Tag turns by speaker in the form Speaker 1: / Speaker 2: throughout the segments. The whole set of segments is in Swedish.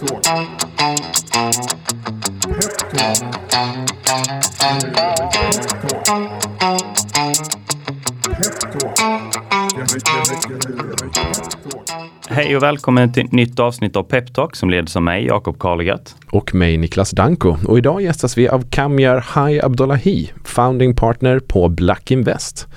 Speaker 1: Peptalk.
Speaker 2: Hej och välkommen till ett nytt avsnitt av Peptalk som leds av mig, Jakob Karlegert.
Speaker 3: och mig Niklas Danko. Och idag gästas vi av Kamyar Hai Abdullahi, founding partner på Black Invest.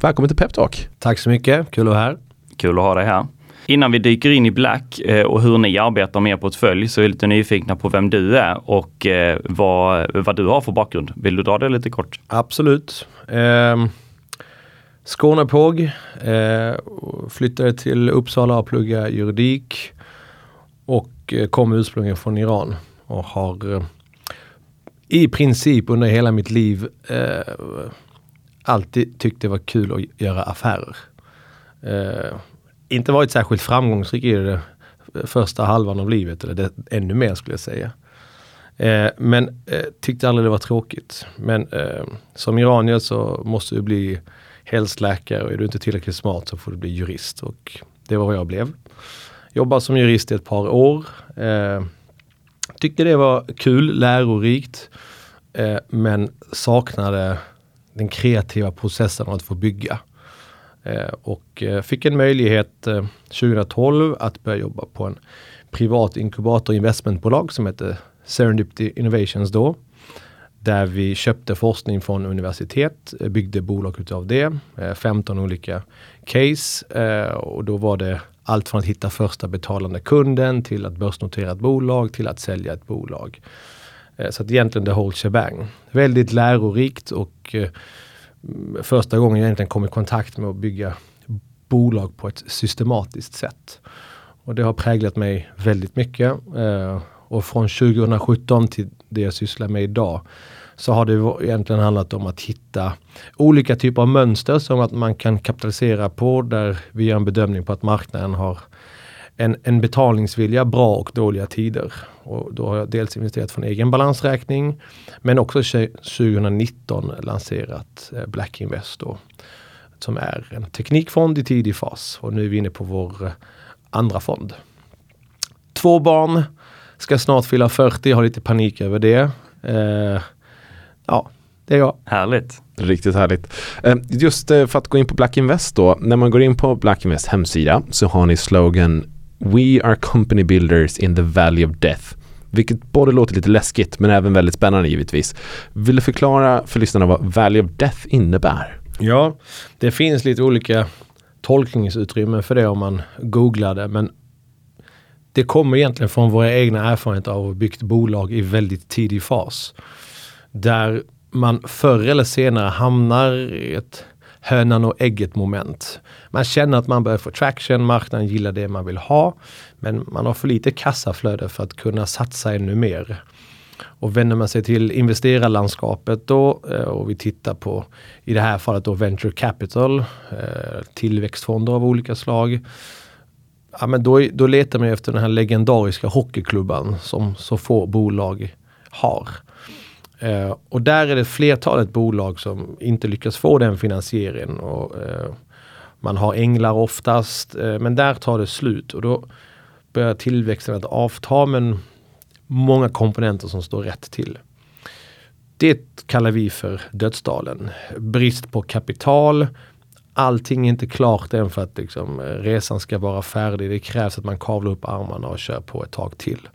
Speaker 3: Välkommen till Peptalk.
Speaker 4: Tack så mycket, kul att vara här.
Speaker 2: Kul att ha dig här. Innan vi dyker in i Black eh, och hur ni arbetar med er portfölj så är vi lite nyfikna på vem du är och eh, vad, vad du har för bakgrund. Vill du dra det lite kort?
Speaker 4: Absolut. Eh, Skånepåg, eh, flyttade till Uppsala och pluggade juridik och eh, kom ursprungligen från Iran och har i princip under hela mitt liv eh, alltid tyckt det var kul att göra affärer. Eh, inte varit särskilt framgångsrik i det första halvan av livet, eller det, ännu mer skulle jag säga. Eh, men eh, tyckte aldrig det var tråkigt. Men eh, som iranier så måste du bli helst läkare och är du inte tillräckligt smart så får du bli jurist. Och det var vad jag blev. Jobbade som jurist i ett par år. Eh, tyckte det var kul, lärorikt. Eh, men saknade den kreativa processen av att få bygga. Eh, och eh, fick en möjlighet eh, 2012 att börja jobba på en privat inkubator investmentbolag som hette Serendipity Innovations då. Där vi köpte forskning från universitet, byggde bolag utav det. 15 olika case och då var det allt från att hitta första betalande kunden till att börsnotera ett bolag till att sälja ett bolag. Så att egentligen the whole shebang. Väldigt lärorikt och första gången jag egentligen kom i kontakt med att bygga bolag på ett systematiskt sätt. Och det har präglat mig väldigt mycket. Eh, och från 2017 till det jag sysslar med idag så har det egentligen handlat om att hitta olika typer av mönster som att man kan kapitalisera på där vi gör en bedömning på att marknaden har en, en betalningsvilja bra och dåliga tider. Och då har jag dels investerat från egen balansräkning men också tje- 2019 lanserat eh, Black Invest då, som är en teknikfond i tidig fas och nu är vi inne på vår eh, andra fond. Två barn, ska snart fylla 40, har lite panik över det. Eh, ja, det är jag.
Speaker 2: Härligt.
Speaker 3: Riktigt härligt. Eh, Just för att gå in på Black Invest då. När man går in på Black Invest hemsida så har ni slogan We are company builders in the valley of death. Vilket både låter lite läskigt men även väldigt spännande givetvis. Vill du förklara för lyssnarna vad Valley of Death innebär?
Speaker 4: Ja, det finns lite olika tolkningsutrymme för det om man googlar det. Men det kommer egentligen från våra egna erfarenheter av att ha byggt bolag i väldigt tidig fas. Där man förr eller senare hamnar i ett hönan och ägget moment. Man känner att man börjar få traction, marknaden gillar det man vill ha. Men man har för lite kassaflöde för att kunna satsa ännu mer. Och vänder man sig till investerarlandskapet då eh, och vi tittar på i det här fallet då venture capital, eh, tillväxtfonder av olika slag. Ja, men då, då letar man efter den här legendariska hockeyklubban som så få bolag har. Eh, och där är det flertalet bolag som inte lyckas få den finansieringen. Och, eh, man har änglar oftast, eh, men där tar det slut och då börjar tillväxten att avta men många komponenter som står rätt till. Det kallar vi för dödsdalen. Brist på kapital. Allting är inte klart än för att liksom, eh, resan ska vara färdig. Det krävs att man kavlar upp armarna och kör på ett tag till.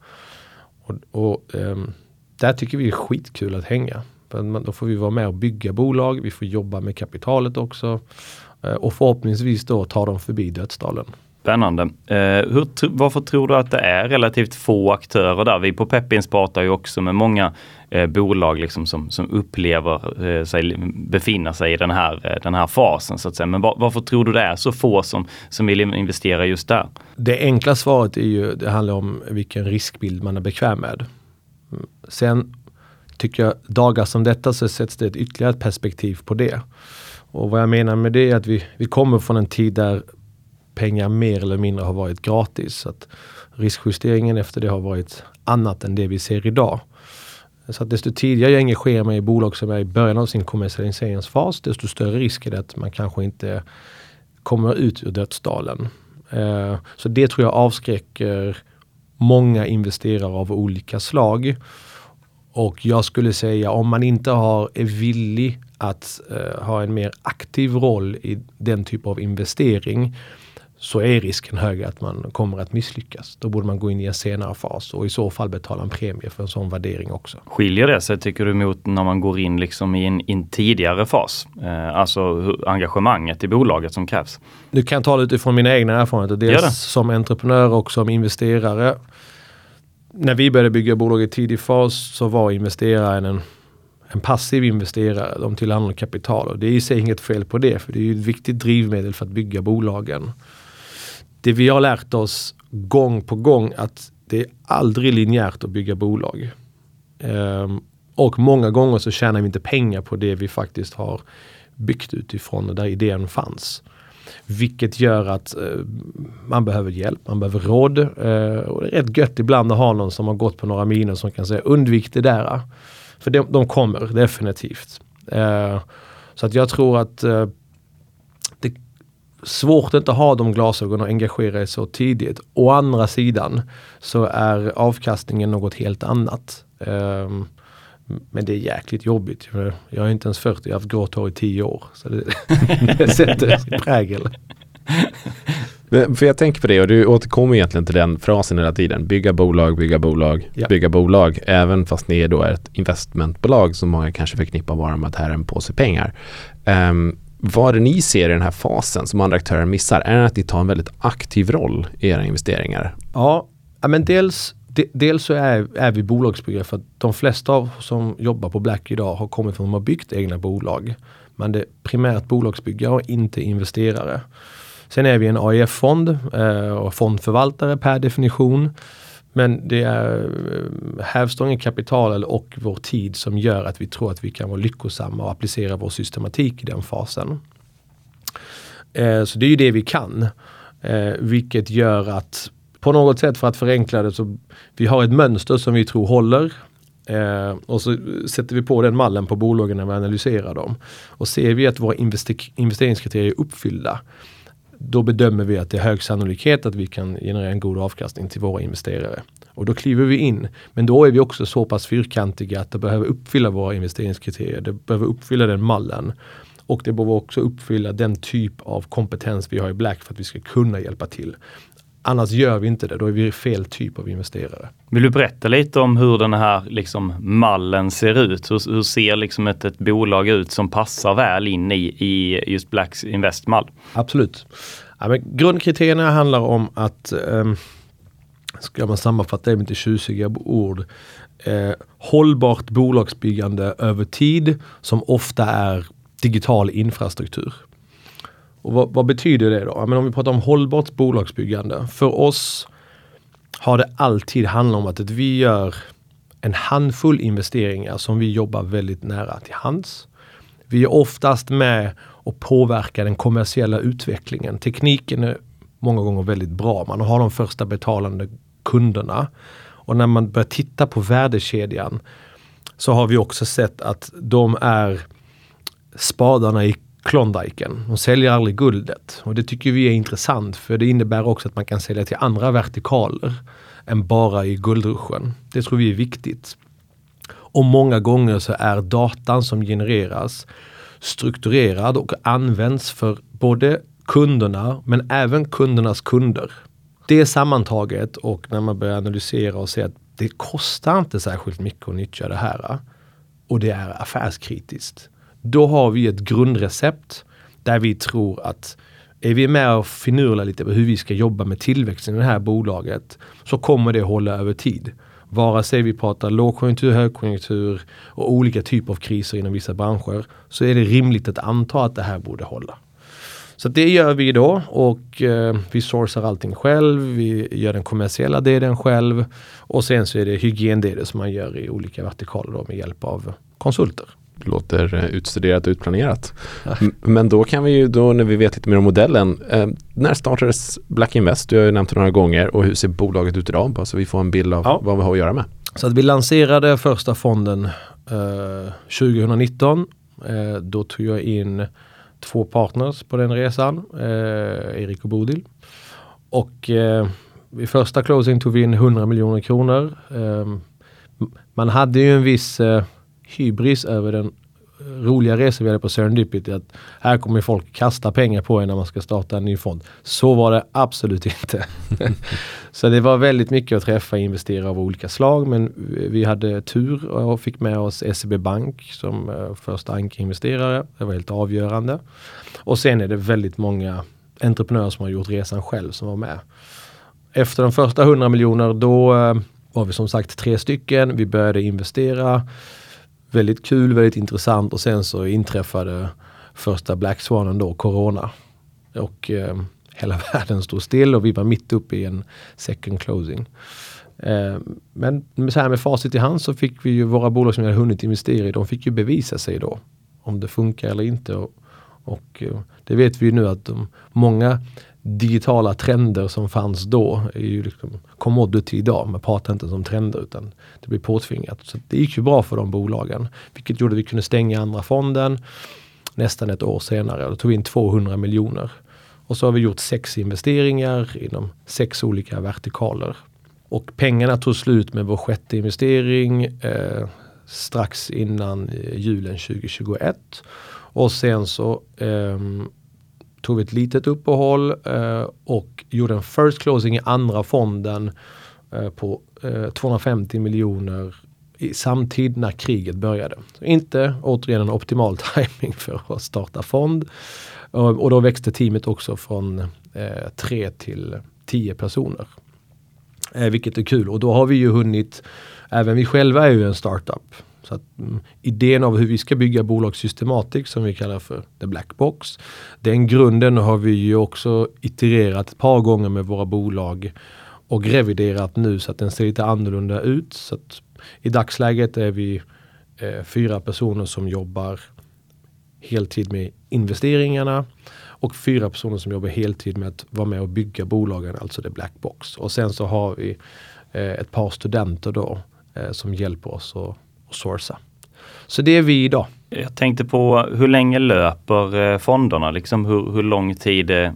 Speaker 4: Och, och ehm, där tycker vi är skitkul att hänga. Man, då får vi vara med och bygga bolag. Vi får jobba med kapitalet också. Eh, och förhoppningsvis då ta dem förbi dödsdalen.
Speaker 2: Spännande. Eh, hur, varför tror du att det är relativt få aktörer där? Vi på Pepins pratar ju också med många eh, bolag liksom som, som upplever eh, sig befinna sig i den här, eh, den här fasen. så att säga. Men var, varför tror du det är så få som, som vill investera just där?
Speaker 4: Det enkla svaret är ju, det handlar om vilken riskbild man är bekväm med. Sen tycker jag dagar som detta så sätts det ett ytterligare ett perspektiv på det. Och vad jag menar med det är att vi, vi kommer från en tid där pengar mer eller mindre har varit gratis. Så att riskjusteringen efter det har varit annat än det vi ser idag. Så att desto tidigare jag engagerar mig i bolag som är i början av sin kommersialiseringsfas, desto större risk är det att man kanske inte kommer ut ur dödsdalen. Eh, så det tror jag avskräcker många investerare av olika slag. Och jag skulle säga om man inte har, är villig att uh, ha en mer aktiv roll i den typ av investering så är risken hög att man kommer att misslyckas. Då borde man gå in i en senare fas och i så fall betala en premie för en sån värdering också.
Speaker 2: Skiljer det sig tycker du mot när man går in liksom i en, en tidigare fas? Eh, alltså engagemanget i bolaget som krävs?
Speaker 4: Nu kan jag tala utifrån mina egna erfarenheter. Dels som entreprenör och som investerare. När vi började bygga bolag i tidig fas så var investeraren en en passiv investerare, de tillhandlar kapital och det är i sig inget fel på det för det är ett viktigt drivmedel för att bygga bolagen det vi har lärt oss gång på gång att det är aldrig linjärt att bygga bolag. Um, och många gånger så tjänar vi inte pengar på det vi faktiskt har byggt utifrån där idén fanns. Vilket gör att uh, man behöver hjälp, man behöver råd. Uh, och det är rätt gött ibland att ha någon som har gått på några miner som kan säga undvik det där. För de, de kommer definitivt. Uh, så att jag tror att svårt att inte ha de glasögonen och engagera sig så tidigt. Å andra sidan så är avkastningen något helt annat. Um, men det är jäkligt jobbigt. Jag är inte ens 40, jag har haft grått hår i 10 år. Så det, det sätter prägel.
Speaker 3: För jag tänker på det och du återkommer egentligen till den frasen hela tiden. Bygga bolag, bygga bolag, ja. bygga bolag. Även fast ni då är ett investmentbolag som många kanske förknippar bara med att här är en påse pengar. Um, vad är det ni ser i den här fasen som andra aktörer missar? Är det att ni tar en väldigt aktiv roll i era investeringar?
Speaker 4: Ja, men dels, de, dels så är, är vi bolagsbyggare för att de flesta av som jobbar på Black idag har kommit från att de har byggt egna bolag. Men det är primärt bolagsbyggare och inte investerare. Sen är vi en AIF-fond eh, och fondförvaltare per definition. Men det är eh, hävstången kapital och vår tid som gör att vi tror att vi kan vara lyckosamma och applicera vår systematik i den fasen. Eh, så det är ju det vi kan. Eh, vilket gör att på något sätt för att förenkla det så vi har ett mönster som vi tror håller. Eh, och så sätter vi på den mallen på bolagen när vi analyserar dem. Och ser vi att våra investeringskriterier är uppfyllda då bedömer vi att det är hög sannolikhet att vi kan generera en god avkastning till våra investerare. Och då kliver vi in. Men då är vi också så pass fyrkantiga att det behöver uppfylla våra investeringskriterier. Det behöver uppfylla den mallen. Och det behöver också uppfylla den typ av kompetens vi har i Black för att vi ska kunna hjälpa till. Annars gör vi inte det, då är vi fel typ av investerare.
Speaker 2: Vill du berätta lite om hur den här liksom, mallen ser ut? Hur, hur ser liksom ett, ett, bolag ut som passar väl in i, i just Blacks investmall?
Speaker 4: Absolut. Ja, grundkriterierna handlar om att, eh, ska man sammanfatta det med lite tjusiga ord, eh, hållbart bolagsbyggande över tid som ofta är digital infrastruktur. Och vad, vad, betyder det då? Men om vi pratar om hållbart bolagsbyggande. För oss har det alltid handlat om att vi gör en handfull investeringar som vi jobbar väldigt nära till hands. Vi är oftast med och påverkar den kommersiella utvecklingen. Tekniken är många gånger väldigt bra. Man har de första betalande kunderna. Och när man börjar titta på värdekedjan så har vi också sett att de är spadarna i Klondiken. De säljer aldrig guldet och det tycker vi är intressant för det innebär också att man kan sälja till andra vertikaler än bara i guldruschen. Det tror vi är viktigt. Och många gånger så är datan som genereras strukturerad och används för både kunderna men även kundernas kunder. Det sammantaget och när man börjar analysera och se att det kostar inte särskilt mycket att nyttja det här och det är affärskritiskt. Då har vi ett grundrecept där vi tror att är vi med och finurlar lite på hur vi ska jobba med tillväxten i det här bolaget så kommer det hålla över tid. Vare sig vi pratar lågkonjunktur, högkonjunktur och olika typer av kriser inom vissa branscher så är det rimligt att anta att det här borde hålla. Så det gör vi då och eh, vi sourcar allting själv. Vi gör den kommersiella delen själv och sen så är det hygiendelen som man gör i olika vertikaler då, med hjälp av konsulter
Speaker 3: låter eh, utstuderat och utplanerat. Men då kan vi ju då när vi vet lite mer om modellen. Eh, när startades Black Invest? Du har ju nämnt det några gånger och hur ser bolaget ut idag? Bara så vi får en bild av ja. vad vi har att göra med.
Speaker 4: Så att vi lanserade första fonden eh, 2019. Eh, då tog jag in två partners på den resan, eh, Erik och Bodil. Och eh, I första closing tog vi in 100 miljoner kronor. Man hade ju en viss hybris över den roliga resor vi hade på Serendipity. Att här kommer folk kasta pengar på en när man ska starta en ny fond. Så var det absolut inte. så det var väldigt mycket att träffa investerare av olika slag. Men vi hade tur och fick med oss SEB Bank som uh, första ankarinvesterare. Det var helt avgörande. Och sen är det väldigt många entreprenörer som har gjort resan själv som var med. Efter de första 100 miljoner då uh, var vi som sagt tre stycken. Vi började investera väldigt kul, väldigt intressant och sen så inträffade första Black Swanen då, Corona. Och eh, hela världen stod still och vi var mitt uppe i en second closing. Eh, men så här med facit i hand så fick vi ju våra bolag som vi hade hunnit investera i, de fick ju bevisa sig då. Om det funkar eller inte. Och, och eh, det vet vi ju nu att de, många digitala trender som fanns då är ju liksom commodity idag. Man pratar inte som trender utan det blir påtvingat. Så det gick ju bra för de bolagen. Vilket gjorde att vi kunde stänga andra fonden nästan ett år senare. Då tog vi in 200 miljoner. Och så har vi gjort sex investeringar inom sex olika vertikaler. Och pengarna tog slut med vår sjätte investering eh, strax innan eh, julen 2021. Och sen så eh, tog vi ett litet uppehåll eh, och gjorde en first closing i andra fonden eh, på eh, 250 miljoner i samtid när kriget började. Så inte återigen en optimal timing för att starta fond. Eh, och då växte teamet också från eh, tre till tio personer. Eh, vilket är kul och då har vi ju hunnit, även vi själva är ju en startup. Så att, mm, idén av hur vi ska bygga bolag systematiskt som vi kallar för the black box. Den grunden har vi ju också itererat ett par gånger med våra bolag och reviderat nu så att den ser lite annorlunda ut. Så I dagsläget är vi eh, fyra personer som jobbar heltid med investeringarna och fyra personer som jobbar heltid med att vara med och bygga bolagen, alltså the black box. Och sen så har vi eh, ett par studenter då eh, som hjälper oss att och sourca. Så det är vi idag.
Speaker 2: Jag tänkte på hur länge löper eh, fonderna? Liksom hur, hur, lång tid, eh,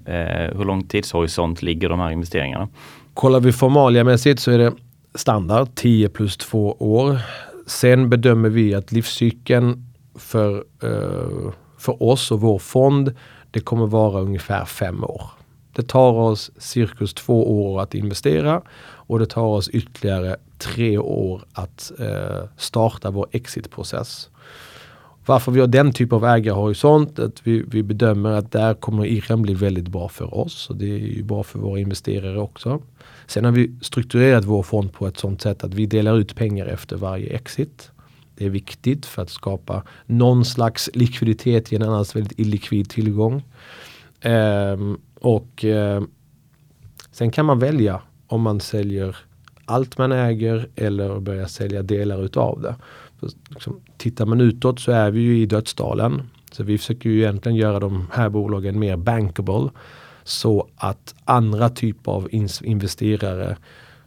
Speaker 2: hur lång tidshorisont ligger de här investeringarna?
Speaker 4: Kollar vi formaliamässigt så är det standard 10 plus 2 år. Sen bedömer vi att livscykeln för, eh, för oss och vår fond det kommer vara ungefär fem år. Det tar oss cirkus två år att investera och det tar oss ytterligare tre år att eh, starta vår exitprocess. Varför vi har den typ av ägarhorisont, att vi, vi bedömer att där kommer IRM bli väldigt bra för oss och det är ju bra för våra investerare också. Sen har vi strukturerat vår fond på ett sådant sätt att vi delar ut pengar efter varje exit. Det är viktigt för att skapa någon slags likviditet i en annars väldigt illikvid tillgång. Um, och uh, sen kan man välja om man säljer allt man äger eller börjar sälja delar utav det. Så, liksom, tittar man utåt så är vi ju i dödsdalen. Så vi försöker ju egentligen göra de här bolagen mer bankable. Så att andra typer av investerare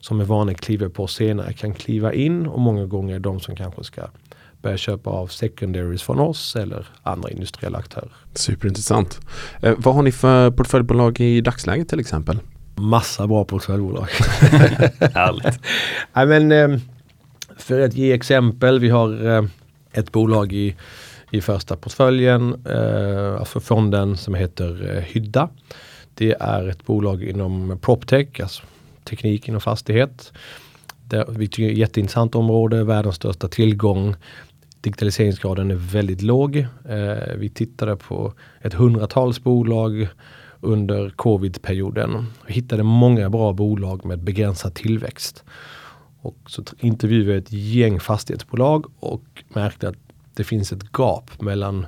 Speaker 4: som är vana att kliva på senare kan kliva in och många gånger de som kanske ska börja köpa av secondaries från oss eller andra industriella aktörer.
Speaker 3: Superintressant. Eh, vad har ni för portföljbolag i dagsläget till exempel?
Speaker 4: Massa bra portföljbolag.
Speaker 2: Härligt.
Speaker 4: ja, men, eh, för att ge exempel, vi har eh, ett bolag i, i första portföljen, eh, alltså fonden som heter Hydda. Det är ett bolag inom PropTech, alltså teknik inom fastighet. Det, vi tycker det är ett jätteintressant område, världens största tillgång. Digitaliseringsgraden är väldigt låg. Vi tittade på ett hundratals bolag under covid-perioden. Hittade många bra bolag med begränsad tillväxt. Och så intervjuade ett gäng fastighetsbolag och märkte att det finns ett gap mellan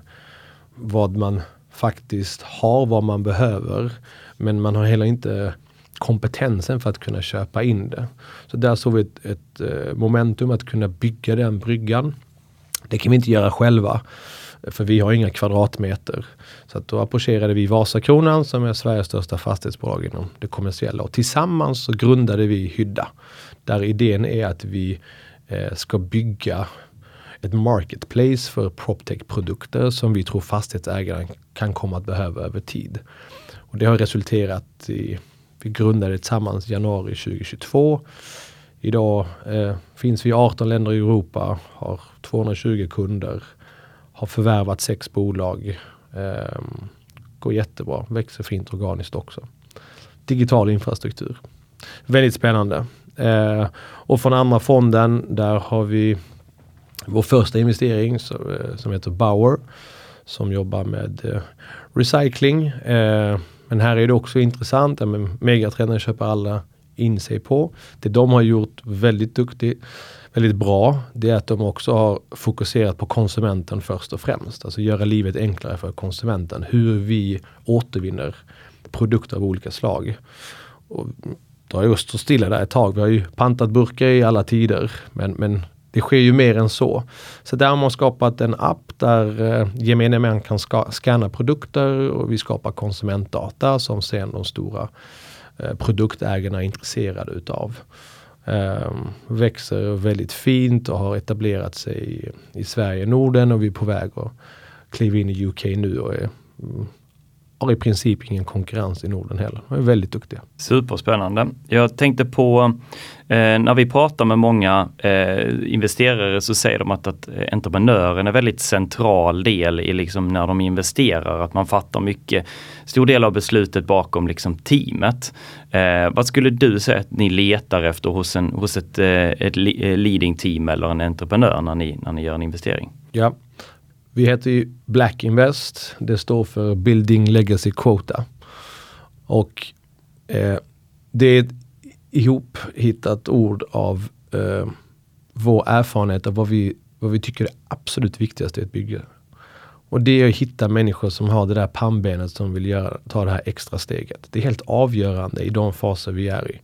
Speaker 4: vad man faktiskt har, vad man behöver. Men man har heller inte kompetensen för att kunna köpa in det. Så där såg vi ett, ett eh, momentum att kunna bygga den bryggan. Det kan vi inte göra själva. För vi har inga kvadratmeter. Så att då approcherade vi Vasakronan som är Sveriges största fastighetsbolag inom det kommersiella. Och tillsammans så grundade vi Hydda. Där idén är att vi eh, ska bygga ett marketplace för proptech-produkter som vi tror fastighetsägaren kan komma att behöva över tid. Och det har resulterat i Vi grundade tillsammans i januari 2022. Idag eh, finns vi i 18 länder i Europa, har 220 kunder, har förvärvat sex bolag. Eh, går jättebra, växer fint organiskt också. Digital infrastruktur. Väldigt spännande. Eh, och från andra fonden, där har vi vår första investering så, eh, som heter Bauer som jobbar med eh, recycling. Eh, men här är det också intressant, ja, megatrenden köper alla in sig på. Det de har gjort väldigt duktigt, väldigt bra, det är att de också har fokuserat på konsumenten först och främst. Alltså göra livet enklare för konsumenten. Hur vi återvinner produkter av olika slag. Och det har ju stått stilla där ett tag. Vi har ju pantat burkar i alla tider. Men, men det sker ju mer än så. Så där har man skapat en app där eh, gemene män kan skanna scanna produkter och vi skapar konsumentdata som sen de stora eh, produktägarna är intresserade utav. Ehm, växer väldigt fint och har etablerat sig i, i Sverige Norden och vi är på väg att kliva in i UK nu och är mm, har i princip ingen konkurrens i Norden heller. De är väldigt duktiga.
Speaker 2: Superspännande. Jag tänkte på eh, när vi pratar med många eh, investerare så säger de att, att entreprenören är väldigt central del i liksom när de investerar, att man fattar mycket, stor del av beslutet bakom liksom teamet. Eh, vad skulle du säga att ni letar efter hos, en, hos ett, eh, ett eh, leading team eller en entreprenör när ni, när ni gör en investering?
Speaker 4: Ja, vi heter ju Black Invest. Det står för Building Legacy Quota. Och eh, det är ett ihophittat ord av eh, vår erfarenhet av vad vi, vad vi tycker är absolut viktigast i ett bygge. Och det är att hitta människor som har det där pannbenet som vill göra, ta det här extra steget. Det är helt avgörande i de faser vi är i.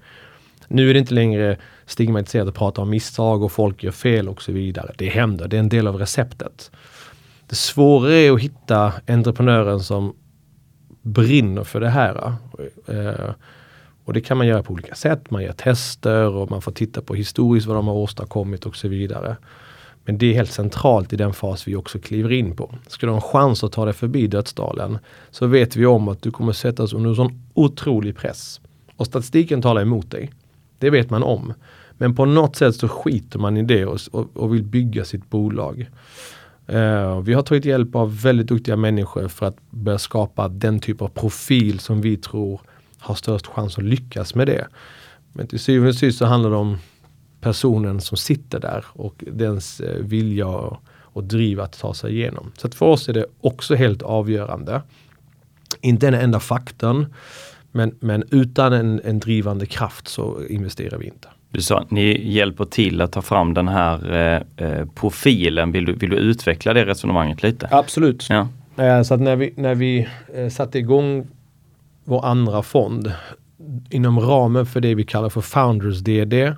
Speaker 4: Nu är det inte längre stigmatiserat att prata om misstag och folk gör fel och så vidare. Det händer, det är en del av receptet. Det svåra är att hitta entreprenören som brinner för det här. Eh, och det kan man göra på olika sätt. Man gör tester och man får titta på historiskt vad de har åstadkommit och så vidare. Men det är helt centralt i den fas vi också kliver in på. Ska du ha en chans att ta dig förbi dödsdalen så vet vi om att du kommer sättas under en sån otrolig press. Och statistiken talar emot dig. Det vet man om. Men på något sätt så skiter man i det och, och, och vill bygga sitt bolag. Uh, vi har tagit hjälp av väldigt duktiga människor för att börja skapa den typ av profil som vi tror har störst chans att lyckas med det. Men till syvende och sist så handlar det om personen som sitter där och dens eh, vilja och, driv att ta sig igenom. Så att för oss är det också helt avgörande. Inte den enda faktorn, men, men utan en, en drivande kraft så investerar vi inte.
Speaker 2: Du sa att ni hjälper till att ta fram den här eh, eh, profilen. Vill du, vill du utveckla det resonemanget lite?
Speaker 4: Absolut. Ja. Eh, så att när vi, när vi eh, satte igång vår andra fond inom ramen för det vi kallar för Founders DD.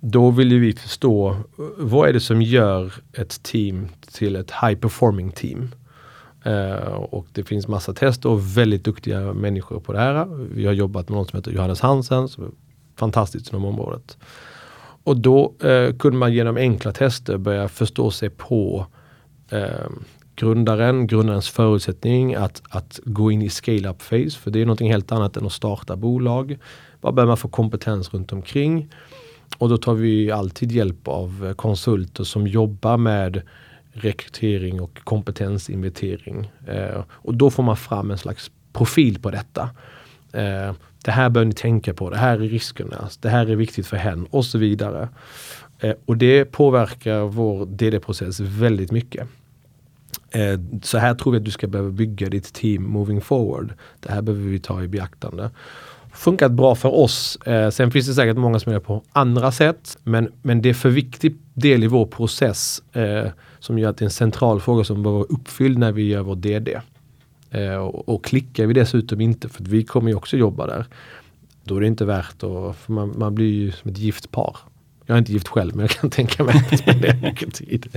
Speaker 4: Då ville vi förstå vad är det som gör ett team till ett high performing team. Uh, och det finns massa tester och väldigt duktiga människor på det här. Vi har jobbat med någon som heter Johannes Hansen som fantastiskt inom området. Och då eh, kunde man genom enkla tester börja förstå sig på eh, grundaren, grundarens förutsättning att, att gå in i scale-up phase. För det är någonting helt annat än att starta bolag. Vad behöver man få kompetens runt omkring? Och då tar vi alltid hjälp av eh, konsulter som jobbar med rekrytering och kompetensinventering. Eh, och då får man fram en slags profil på detta. Eh, det här bör ni tänka på, det här är riskerna, det här är viktigt för hen och så vidare. Eh, och det påverkar vår DD-process väldigt mycket. Eh, så här tror vi att du ska behöva bygga ditt team moving forward. Det här behöver vi ta i beaktande. Funkat bra för oss. Eh, sen finns det säkert många som gör på andra sätt. Men, men det är för viktig del i vår process eh, som gör att det är en central fråga som behöver vara uppfylld när vi gör vår DD. Eh, och, och klickar vi dessutom inte, för vi kommer ju också jobba där, då är det inte värt att, man, man blir ju som ett gift par. Jag är inte gift själv, men jag kan tänka mig att spendera mycket tid.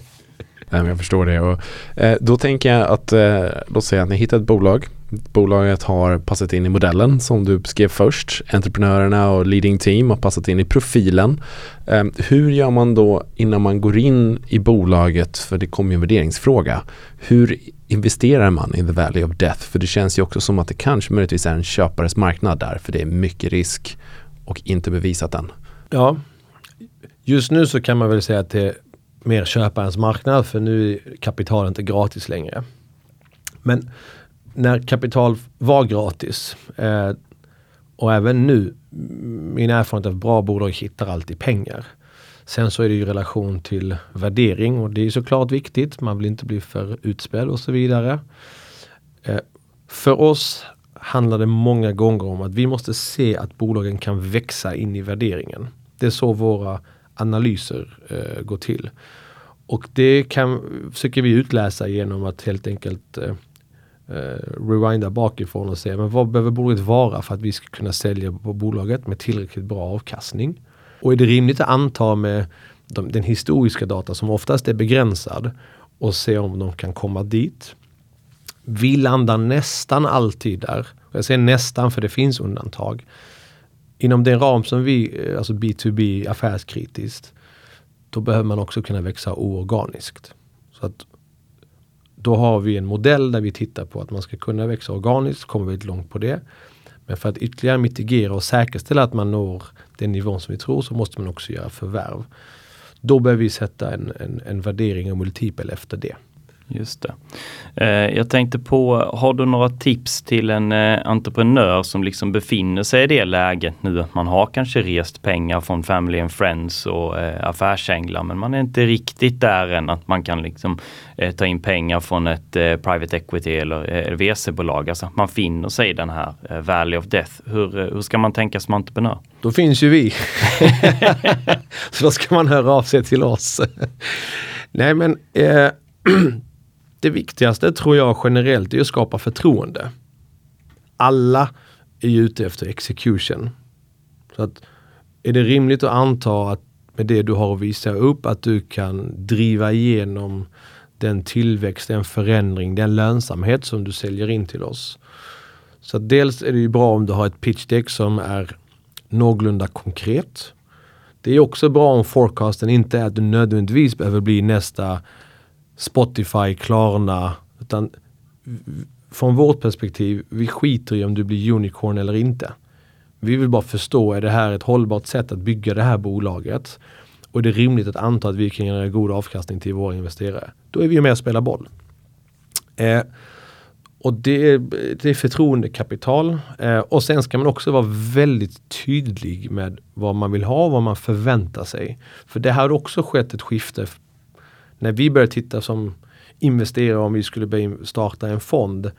Speaker 3: Nej, men jag förstår det. Och, eh, då tänker jag att, eh, låt säga att ni hittar ett bolag. Bolaget har passat in i modellen som du beskrev först. Entreprenörerna och leading team har passat in i profilen. Ehm, hur gör man då innan man går in i bolaget, för det kommer ju en värderingsfråga. Hur investerar man i the valley of death? För det känns ju också som att det kanske möjligtvis är en köpares marknad där, för det är mycket risk och inte bevisat än.
Speaker 4: Ja, just nu så kan man väl säga att det är mer köparens marknad för nu är kapital inte gratis längre. Men när kapital var gratis eh, och även nu, min erfarenhet av bra bolag hittar alltid pengar. Sen så är det ju relation till värdering och det är såklart viktigt. Man vill inte bli för utspädd och så vidare. Eh, för oss handlar det många gånger om att vi måste se att bolagen kan växa in i värderingen. Det är så våra analyser eh, går till. Och det kan, försöker vi utläsa genom att helt enkelt eh, eh, rewinda bakifrån och se men vad behöver bolaget vara för att vi ska kunna sälja på bolaget med tillräckligt bra avkastning. Och är det rimligt att anta med de, den historiska data som oftast är begränsad och se om de kan komma dit. Vi landar nästan alltid där. Jag säger nästan för det finns undantag. Inom den ram som vi, eh, alltså B2B affärskritiskt, då behöver man också kunna växa oorganiskt. Så att då har vi en modell där vi tittar på att man ska kunna växa organiskt, kommer väldigt långt på det. Men för att ytterligare mitigera och säkerställa att man når den nivån som vi tror så måste man också göra förvärv. Då behöver vi sätta en, en, en värdering och multipel efter det.
Speaker 2: Just det. Eh, jag tänkte på, har du några tips till en eh, entreprenör som liksom befinner sig i det läget nu att man har kanske rest pengar från Family and Friends och eh, affärsänglar men man är inte riktigt där än att man kan liksom ta in pengar från ett private equity eller VC-bolag. Alltså man finner sig i den här Valley of Death. Hur, hur ska man tänka som entreprenör?
Speaker 4: Då finns ju vi. Så då ska man höra av sig till oss. Nej men eh, det viktigaste tror jag generellt är att skapa förtroende. Alla är ju ute efter execution. Så att är det rimligt att anta att med det du har att visa upp att du kan driva igenom den tillväxt, den förändring, den lönsamhet som du säljer in till oss. Så dels är det ju bra om du har ett pitch deck som är någorlunda konkret. Det är också bra om forecasten inte är att du nödvändigtvis behöver bli nästa Spotify, Klarna. Utan från vårt perspektiv, vi skiter i om du blir unicorn eller inte. Vi vill bara förstå, är det här ett hållbart sätt att bygga det här bolaget? Och är det rimligt att anta att vi kan generera god avkastning till våra investerare? Då är vi med och spelar boll. Eh, och det är, det är förtroendekapital. Eh, och sen ska man också vara väldigt tydlig med vad man vill ha, vad man förväntar sig. För det här har också skett ett skifte när vi började titta som investerare om vi skulle starta en fond.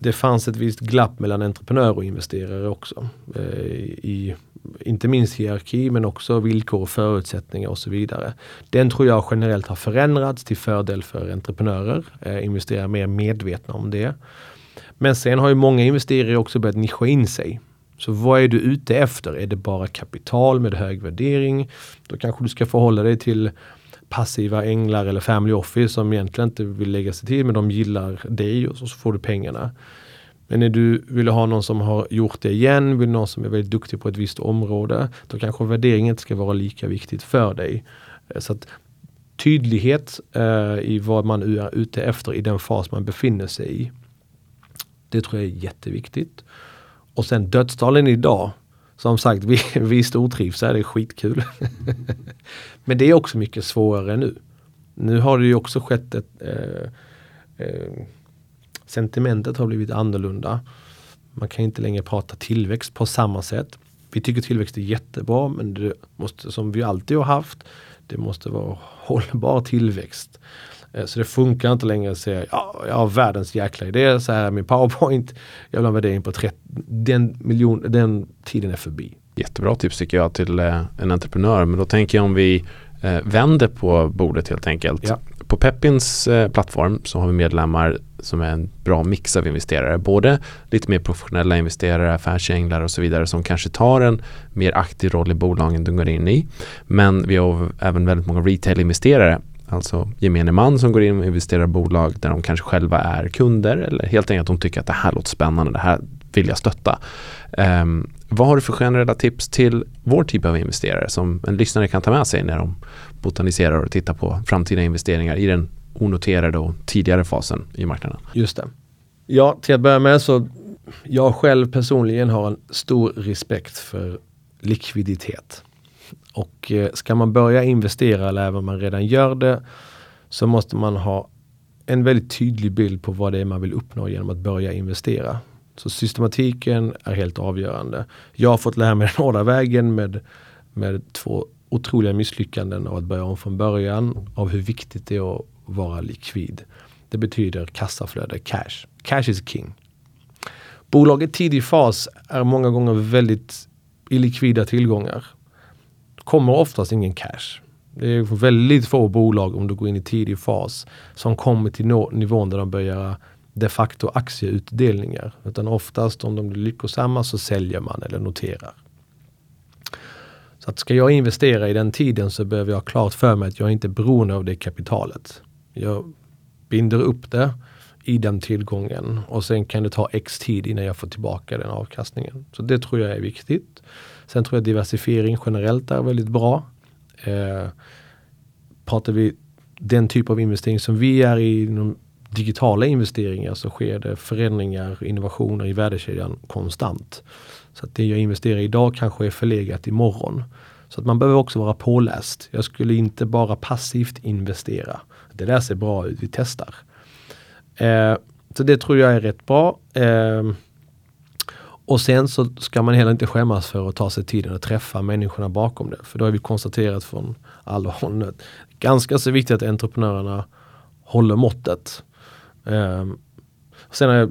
Speaker 4: Det fanns ett visst glapp mellan entreprenör och investerare också. Eh, I, inte minst hierarki men också villkor och förutsättningar och så vidare. Den tror jag generellt har förändrats till fördel för entreprenörer. Eh, investerare är mer medvetna om det. Men sen har ju många investerare också börjat nischa in sig. Så vad är du ute efter? Är det bara kapital med hög värdering? Då kanske du ska förhålla dig till passiva änglar eller family office som egentligen inte vill lägga sig till men de gillar dig och så får du pengarna. Men när du vill ha någon som har gjort det igen, vill någon som är väldigt duktig på ett visst område, då kanske värderingen inte ska vara lika viktigt för dig. Eh, så att Tydlighet eh, i vad man är ute efter i den fas man befinner sig i. Det tror jag är jätteviktigt. Och sen dödstalen idag som sagt, vi, vi stortrivs här, det är skitkul. Men det är också mycket svårare nu. Nu har det ju också skett ett eh, eh, Sentimentet har blivit annorlunda. Man kan inte längre prata tillväxt på samma sätt. Vi tycker tillväxt är jättebra men det måste, som vi alltid har haft, det måste vara hållbar tillväxt. Eh, så det funkar inte längre att säga, ja, jag har världens jäkla idé, så här är min powerpoint, jag vill ha en värdering på 30, den, miljon, den tiden är förbi.
Speaker 3: Jättebra tips tycker jag till eh, en entreprenör, men då tänker jag om vi eh, vänder på bordet helt enkelt. Ja. På Peppins plattform så har vi medlemmar som är en bra mix av investerare. Både lite mer professionella investerare, affärsänglar och så vidare som kanske tar en mer aktiv roll i bolagen de går in i. Men vi har även väldigt många retail-investerare Alltså gemene man som går in och investerar i bolag där de kanske själva är kunder eller helt enkelt de tycker att det här låter spännande, det här vill jag stötta. Um, vad har du för generella tips till vår typ av investerare som en lyssnare kan ta med sig när de botaniserar och tittar på framtida investeringar i den onoterade och tidigare fasen i marknaden?
Speaker 4: Just det. Ja, till att börja med så jag själv personligen har en stor respekt för likviditet. Och eh, ska man börja investera eller även om man redan gör det så måste man ha en väldigt tydlig bild på vad det är man vill uppnå genom att börja investera. Så systematiken är helt avgörande. Jag har fått lära mig den hårda vägen med, med två otroliga misslyckanden av att börja om från början av hur viktigt det är att vara likvid. Det betyder kassaflöde, cash. Cash is king. Bolag i tidig fas är många gånger väldigt illikvida tillgångar kommer oftast ingen cash. Det är väldigt få bolag om du går in i tidig fas som kommer till nivån där de börjar de facto aktieutdelningar. Utan oftast om de blir lyckosamma så säljer man eller noterar. Så att ska jag investera i den tiden så behöver jag ha klart för mig att jag inte är beroende av det kapitalet. Jag binder upp det i den tillgången och sen kan det ta x tid innan jag får tillbaka den avkastningen. Så det tror jag är viktigt. Sen tror jag diversifiering generellt är väldigt bra. Eh, pratar vi den typ av investering som vi är i, inom digitala investeringar så sker det förändringar, innovationer i värdekedjan konstant. Så att det jag investerar i idag kanske är förlegat imorgon. Så att man behöver också vara påläst. Jag skulle inte bara passivt investera. Det där ser bra ut, vi testar. Eh, så det tror jag är rätt bra. Eh, och sen så ska man heller inte skämmas för att ta sig tiden att träffa människorna bakom det. För då har vi konstaterat från alla håll att ganska så viktigt att entreprenörerna håller måttet. Eh, sen har jag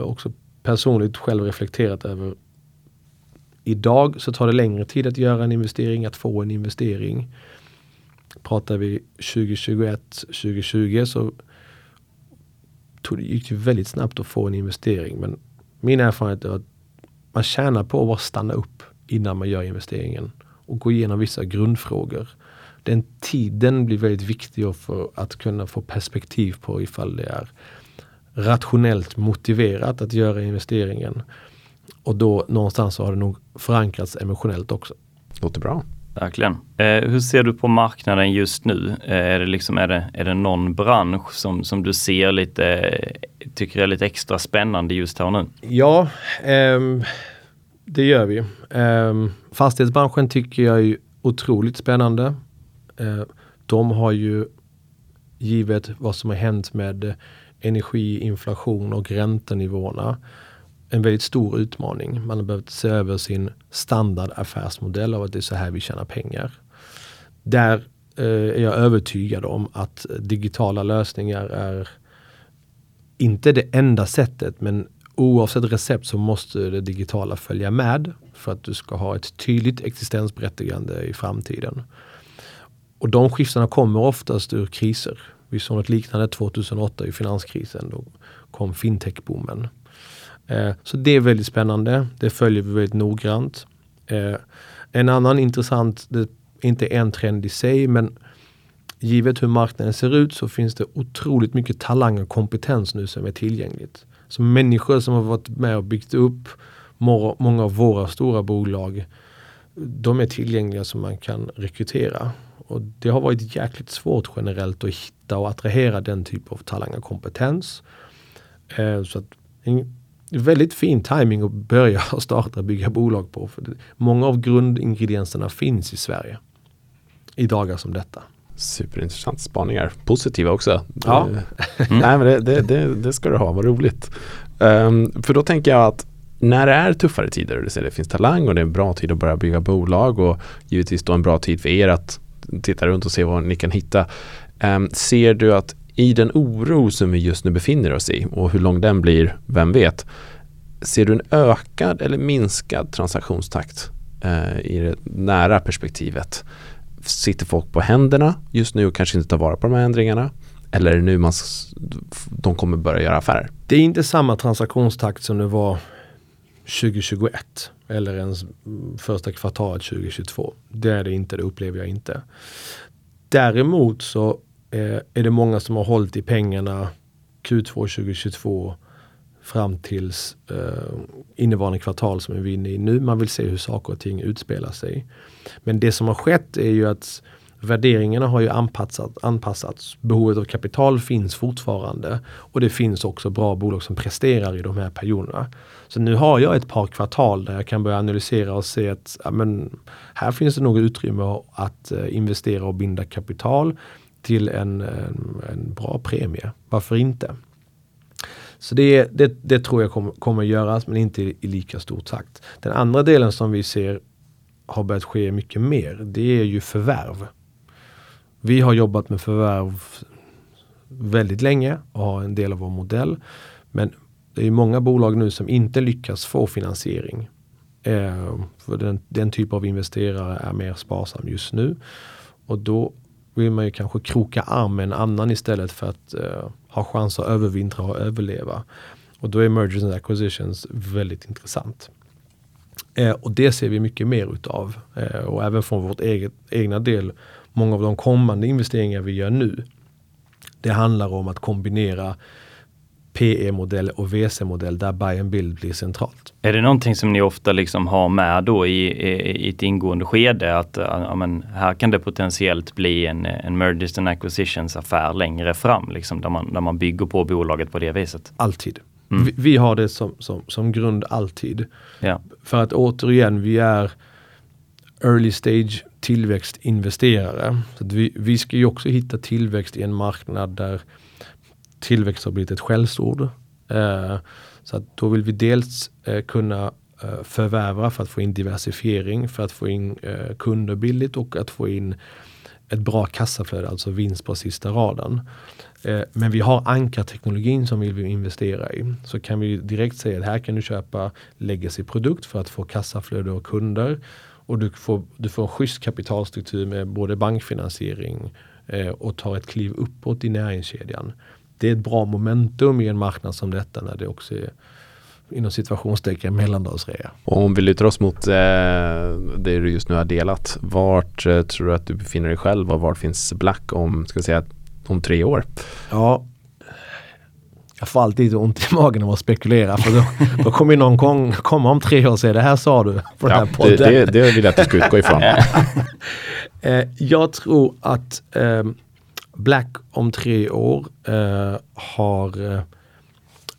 Speaker 4: också personligt själv reflekterat över Idag så tar det längre tid att göra en investering, att få en investering. Pratar vi 2021, 2020 så tog, gick det väldigt snabbt att få en investering. Men min erfarenhet är att man tjänar på att bara stanna upp innan man gör investeringen och gå igenom vissa grundfrågor. Den tiden blir väldigt viktig för att kunna få perspektiv på ifall det är rationellt motiverat att göra investeringen. Och då någonstans så har det nog förankrats emotionellt också.
Speaker 3: Låter bra.
Speaker 2: Verkligen. Eh, hur ser du på marknaden just nu? Eh, är, det liksom, är, det, är det någon bransch som, som du ser lite, tycker är lite extra spännande just här nu?
Speaker 4: Ja, ehm, det gör vi. Ehm, fastighetsbranschen tycker jag är otroligt spännande. Ehm, de har ju givet vad som har hänt med energi, inflation och räntenivåerna en väldigt stor utmaning. Man har behövt se över sin standardaffärsmodell av att det är så här vi tjänar pengar. Där eh, är jag övertygad om att digitala lösningar är inte det enda sättet men oavsett recept så måste det digitala följa med för att du ska ha ett tydligt existensberättigande i framtiden. Och de skiftena kommer oftast ur kriser. Vi såg något liknande 2008 i finanskrisen. Då kom fintech-boomen. Eh, så det är väldigt spännande. Det följer vi väldigt noggrant. Eh, en annan intressant, det är inte en trend i sig, men givet hur marknaden ser ut så finns det otroligt mycket talang och kompetens nu som är tillgängligt. Så människor som har varit med och byggt upp många av våra stora bolag, de är tillgängliga som man kan rekrytera. Och det har varit jäkligt svårt generellt att hitta och attrahera den typ av talang och kompetens. Eh, så att väldigt fin timing att börja starta och bygga bolag på. För många av grundingredienserna finns i Sverige i dagar som detta.
Speaker 3: Superintressant spaningar. Positiva också.
Speaker 4: Ja.
Speaker 3: Mm. Nej men det, det, det, det, ska du ha, vad roligt. Um, för då tänker jag att när det är tuffare tider och det finns talang och det är en bra tid att börja bygga bolag och givetvis då en bra tid för er att titta runt och se vad ni kan hitta. Um, ser du att i den oro som vi just nu befinner oss i och hur lång den blir, vem vet. Ser du en ökad eller minskad transaktionstakt eh, i det nära perspektivet? Sitter folk på händerna just nu och kanske inte tar vara på de här ändringarna? Eller är det nu man, de kommer börja göra affärer?
Speaker 4: Det är inte samma transaktionstakt som det var 2021 eller ens första kvartalet 2022. Det är det inte, det upplever jag inte. Däremot så eh, är det många som har hållit i pengarna Q2 2022 fram tills eh, innevarande kvartal som vi är inne i nu. Man vill se hur saker och ting utspelar sig. Men det som har skett är ju att värderingarna har ju anpassat, anpassats. Behovet av kapital finns fortfarande och det finns också bra bolag som presterar i de här perioderna. Så nu har jag ett par kvartal där jag kan börja analysera och se att ja, men, här finns det nog utrymme att eh, investera och binda kapital till en, en, en bra premie. Varför inte? Så det, det, det tror jag kommer, kommer göras men inte i, i lika stor takt. Den andra delen som vi ser har börjat ske mycket mer, det är ju förvärv. Vi har jobbat med förvärv väldigt länge och har en del av vår modell. Men det är många bolag nu som inte lyckas få finansiering. Eh, för den, den typ av investerare är mer sparsam just nu. Och då vill man ju kanske kroka arm med en annan istället för att eh, ha chans att övervintra och överleva. Och då är mergers and acquisitions väldigt intressant. Eh, och det ser vi mycket mer utav. Eh, och även från vårt eget, egna del, många av de kommande investeringar vi gör nu. Det handlar om att kombinera PE-modell och VC-modell där buy and build blir centralt.
Speaker 2: Är det någonting som ni ofta liksom har med då i, i, i ett ingående skede att ja, men här kan det potentiellt bli en, en mergers and acquisitions affär längre fram liksom, där, man, där man bygger på bolaget på det viset?
Speaker 4: Alltid. Mm. Vi, vi, har det som, som, som grund alltid.
Speaker 2: Ja.
Speaker 4: För att återigen, vi är early stage tillväxtinvesterare. Så vi, vi ska ju också hitta tillväxt i en marknad där tillväxt har blivit ett skällsord. Eh, så att då vill vi dels eh, kunna eh, förvärva för att få in diversifiering, för att få in kunder billigt och att få in ett bra kassaflöde, alltså vinst på sista raden. Men vi har ankarteknologin som vi vill investera i. Så kan vi direkt säga att här kan du köpa legacy-produkt för att få kassaflöde och kunder. Och du får, du får en schysst kapitalstruktur med både bankfinansiering och tar ett kliv uppåt i näringskedjan det är ett bra momentum i en marknad som detta när det också är inom situationstecken mellandagsrea.
Speaker 3: Och om vi lutar oss mot eh, det du just nu har delat, vart eh, tror du att du befinner dig själv och vart finns Black om, ska säga, om tre år?
Speaker 4: Ja, jag får alltid ont i magen av att spekulera för då, då kommer någon gång komma om tre år och säga det här sa du
Speaker 3: på ja, den här podden. Det, det, det vill jag att du ska utgå ifrån.
Speaker 4: Eh, jag tror att eh, Black om tre år eh, har eh,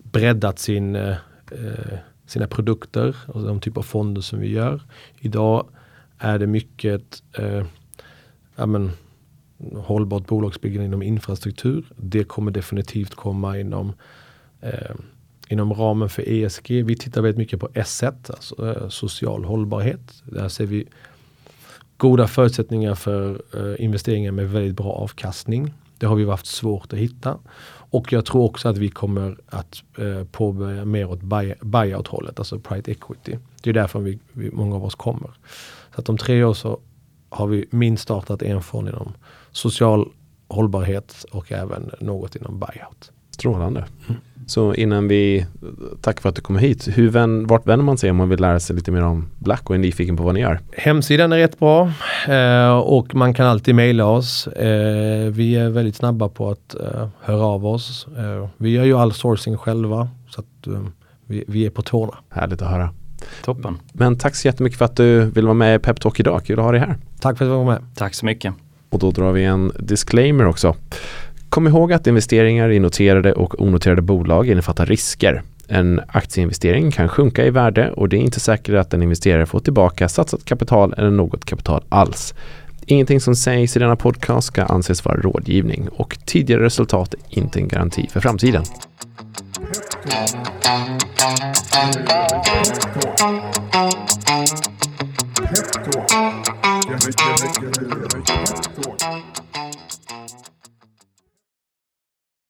Speaker 4: breddat sin, eh, eh, sina produkter och de typer av fonder som vi gör. Idag är det mycket eh, ja, men, hållbart bolagsbyggande inom infrastruktur. Det kommer definitivt komma inom eh, inom ramen för ESG. Vi tittar väldigt mycket på S1, alltså eh, social hållbarhet. Där ser vi goda förutsättningar för eh, investeringar med väldigt bra avkastning. Det har vi haft svårt att hitta. Och jag tror också att vi kommer att eh, påbörja mer åt buy, buyout-hållet, alltså private equity. Det är därför vi, vi, många av oss kommer. Så att om tre år så har vi minst startat en fond inom social hållbarhet och även något inom buyout.
Speaker 3: Strålande. Mm. Så innan vi, tack för att du kom hit. Hur vän, vart vänder man sig om man vill lära sig lite mer om Black och är nyfiken på vad ni gör?
Speaker 4: Hemsidan är rätt bra eh, och man kan alltid mejla oss. Eh, vi är väldigt snabba på att eh, höra av oss. Eh, vi gör ju all sourcing själva så att eh, vi, vi, är på tårna.
Speaker 3: Härligt att höra.
Speaker 2: Toppen.
Speaker 3: Men tack så jättemycket för att du vill vara med i Peptalk idag. Kul att ha dig här.
Speaker 4: Tack för att du var med.
Speaker 2: Tack så mycket.
Speaker 3: Och då drar vi en disclaimer också. Kom ihåg att investeringar i noterade och onoterade bolag innefattar risker. En aktieinvestering kan sjunka i värde och det är inte säkert att en investerare får tillbaka satsat kapital eller något kapital alls. Ingenting som sägs i denna podcast ska anses vara rådgivning och tidigare resultat är inte en garanti för framtiden. Pep